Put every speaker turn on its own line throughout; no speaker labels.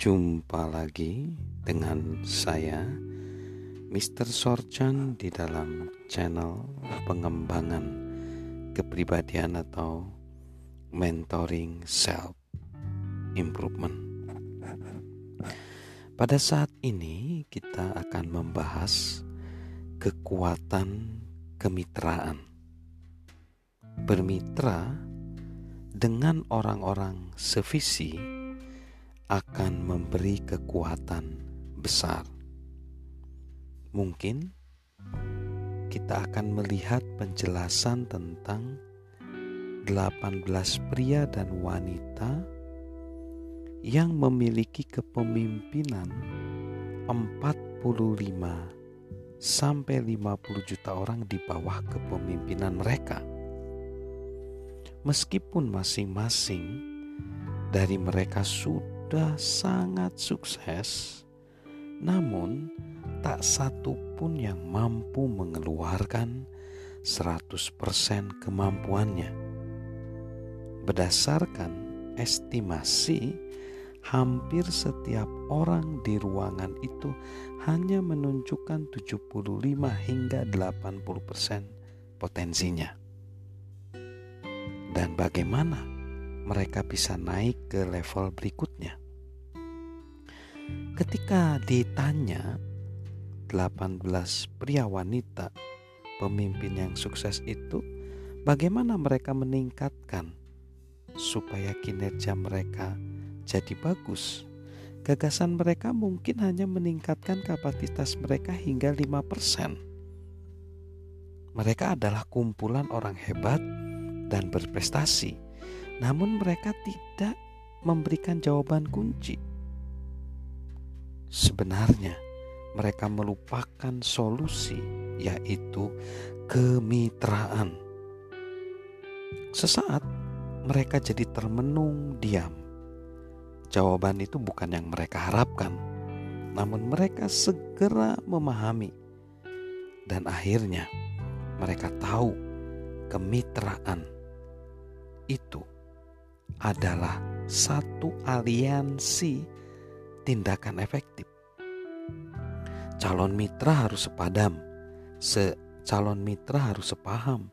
Jumpa lagi dengan saya Mr. Sorchan di dalam channel pengembangan kepribadian atau mentoring self improvement. Pada saat ini kita akan membahas kekuatan kemitraan. Bermitra dengan orang-orang sevisi akan memberi kekuatan besar. Mungkin kita akan melihat penjelasan tentang 18 pria dan wanita yang memiliki kepemimpinan 45 sampai 50 juta orang di bawah kepemimpinan mereka. Meskipun masing-masing dari mereka sudah sudah sangat sukses, namun tak satu pun yang mampu mengeluarkan 100% kemampuannya. Berdasarkan estimasi, hampir setiap orang di ruangan itu hanya menunjukkan 75 hingga 80% potensinya. Dan bagaimana mereka bisa naik ke level berikutnya. Ketika ditanya 18 pria wanita pemimpin yang sukses itu bagaimana mereka meningkatkan supaya kinerja mereka jadi bagus. Gagasan mereka mungkin hanya meningkatkan kapasitas mereka hingga 5%. Mereka adalah kumpulan orang hebat dan berprestasi. Namun mereka tidak memberikan jawaban kunci Sebenarnya mereka melupakan solusi, yaitu kemitraan. Sesaat mereka jadi termenung diam. Jawaban itu bukan yang mereka harapkan, namun mereka segera memahami, dan akhirnya mereka tahu kemitraan itu adalah satu aliansi tindakan efektif. Calon mitra harus sepadam, se calon mitra harus sepaham.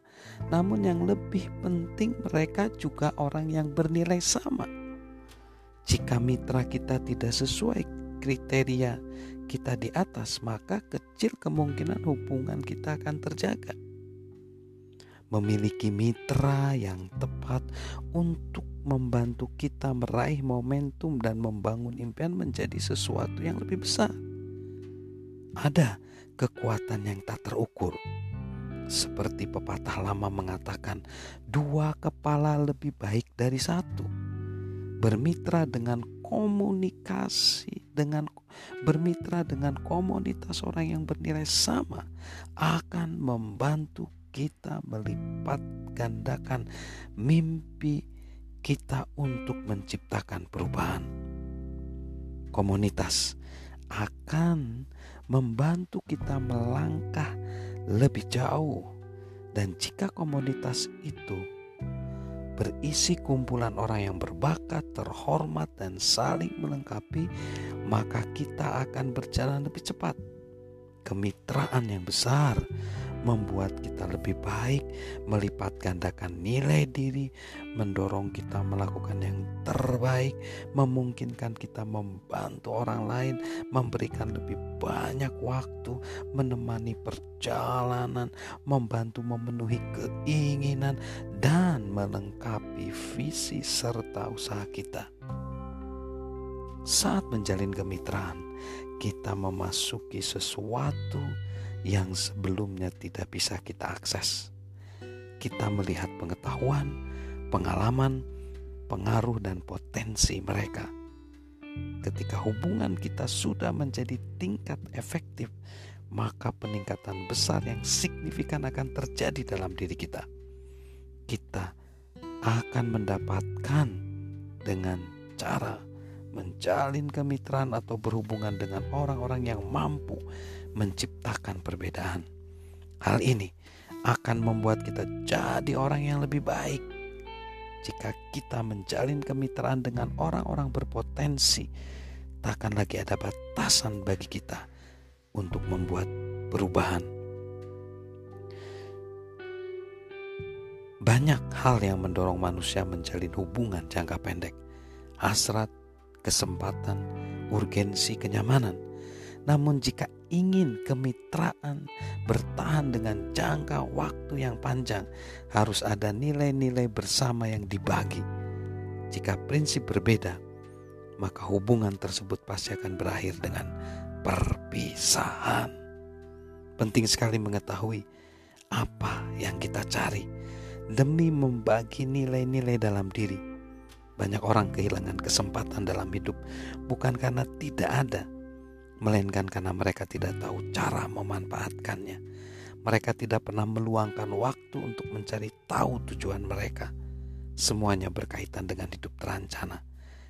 Namun yang lebih penting mereka juga orang yang bernilai sama. Jika mitra kita tidak sesuai kriteria kita di atas, maka kecil kemungkinan hubungan kita akan terjaga memiliki mitra yang tepat untuk membantu kita meraih momentum dan membangun impian menjadi sesuatu yang lebih besar. Ada kekuatan yang tak terukur. Seperti pepatah lama mengatakan, dua kepala lebih baik dari satu. Bermitra dengan komunikasi dengan bermitra dengan komunitas orang yang bernilai sama akan membantu kita melipat gandakan mimpi kita untuk menciptakan perubahan. Komunitas akan membantu kita melangkah lebih jauh, dan jika komunitas itu berisi kumpulan orang yang berbakat, terhormat, dan saling melengkapi, maka kita akan berjalan lebih cepat. Kemitraan yang besar membuat kita lebih baik, melipat gandakan nilai diri, mendorong kita melakukan yang terbaik, memungkinkan kita membantu orang lain, memberikan lebih banyak waktu, menemani perjalanan, membantu memenuhi keinginan, dan melengkapi visi serta usaha kita. Saat menjalin kemitraan, kita memasuki sesuatu yang sebelumnya tidak bisa kita akses. Kita melihat pengetahuan, pengalaman, pengaruh, dan potensi mereka. Ketika hubungan kita sudah menjadi tingkat efektif, maka peningkatan besar yang signifikan akan terjadi dalam diri kita. Kita akan mendapatkan dengan cara menjalin kemitraan atau berhubungan dengan orang-orang yang mampu menciptakan perbedaan. Hal ini akan membuat kita jadi orang yang lebih baik. Jika kita menjalin kemitraan dengan orang-orang berpotensi, takkan lagi ada batasan bagi kita untuk membuat perubahan. Banyak hal yang mendorong manusia menjalin hubungan jangka pendek. Hasrat, kesempatan, urgensi, kenyamanan. Namun jika ingin kemitraan bertahan dengan jangka waktu yang panjang, harus ada nilai-nilai bersama yang dibagi. Jika prinsip berbeda, maka hubungan tersebut pasti akan berakhir dengan perpisahan. Penting sekali mengetahui apa yang kita cari demi membagi nilai-nilai dalam diri. Banyak orang kehilangan kesempatan dalam hidup bukan karena tidak ada, melainkan karena mereka tidak tahu cara memanfaatkannya. Mereka tidak pernah meluangkan waktu untuk mencari tahu tujuan mereka. Semuanya berkaitan dengan hidup terancana.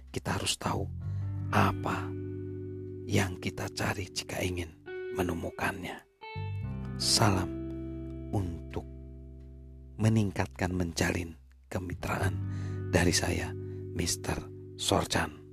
Kita harus tahu apa yang kita cari jika ingin menemukannya. Salam untuk meningkatkan menjalin kemitraan dari saya, Mr. Sorjan.